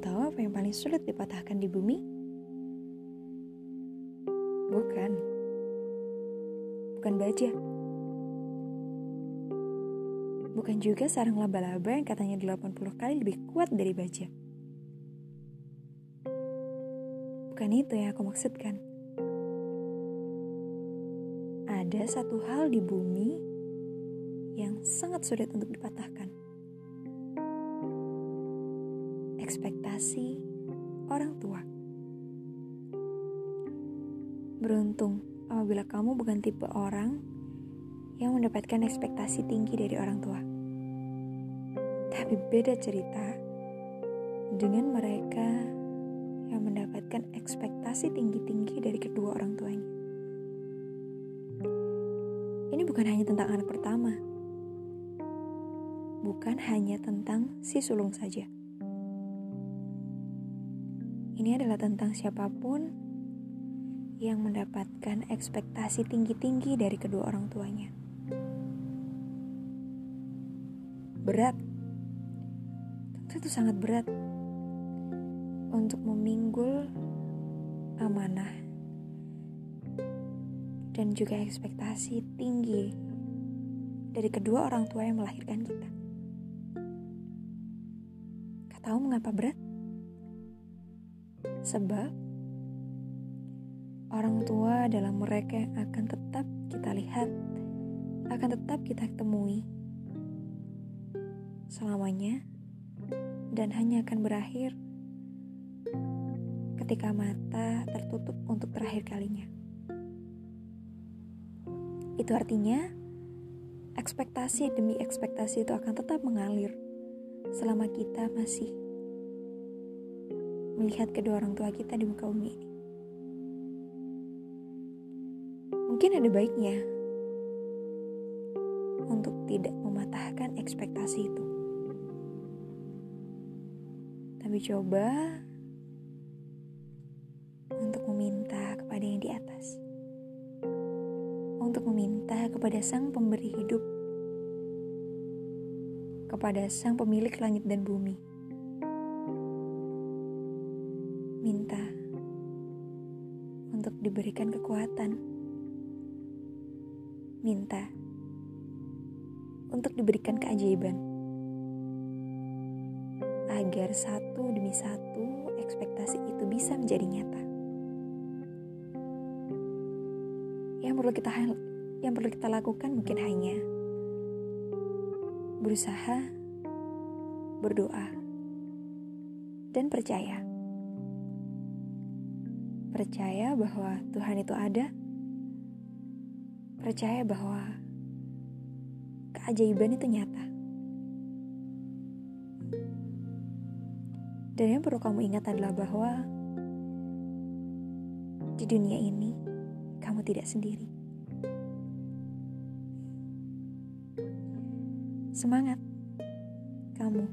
Tahu apa yang paling sulit dipatahkan di bumi? Bukan. Bukan baja. Bukan juga sarang laba-laba yang katanya 80 kali lebih kuat dari baja. Bukan itu yang aku maksudkan. Ada satu hal di bumi yang sangat sulit untuk dipatahkan. Ekspektasi orang tua. Beruntung apabila kamu bukan tipe orang yang mendapatkan ekspektasi tinggi dari orang tua. Tapi beda cerita dengan mereka yang mendapatkan ekspektasi tinggi-tinggi dari kedua orang tuanya. Ini bukan hanya tentang anak pertama, bukan hanya tentang si sulung saja. Ini adalah tentang siapa pun yang mendapatkan ekspektasi tinggi-tinggi dari kedua orang tuanya. Berat, tentu itu sangat berat untuk meminggul amanah dan juga ekspektasi tinggi dari kedua orang tua yang melahirkan kita. Kau tahu mengapa berat? Sebab orang tua adalah mereka yang akan tetap kita lihat, akan tetap kita temui selamanya dan hanya akan berakhir ketika mata tertutup untuk terakhir kalinya. Itu artinya ekspektasi demi ekspektasi itu akan tetap mengalir selama kita masih melihat kedua orang tua kita di muka bumi ini. Mungkin ada baiknya untuk tidak mematahkan ekspektasi itu. Tapi coba untuk meminta kepada yang di atas, untuk meminta kepada Sang Pemberi hidup, kepada Sang Pemilik langit dan bumi. Minta untuk diberikan kekuatan, minta untuk diberikan keajaiban, agar satu demi satu ekspektasi itu bisa menjadi nyata. yang perlu kita yang perlu kita lakukan mungkin hanya berusaha, berdoa, dan percaya. Percaya bahwa Tuhan itu ada. Percaya bahwa keajaiban itu nyata. Dan yang perlu kamu ingat adalah bahwa di dunia ini kamu tidak sendiri. Semangat, kamu.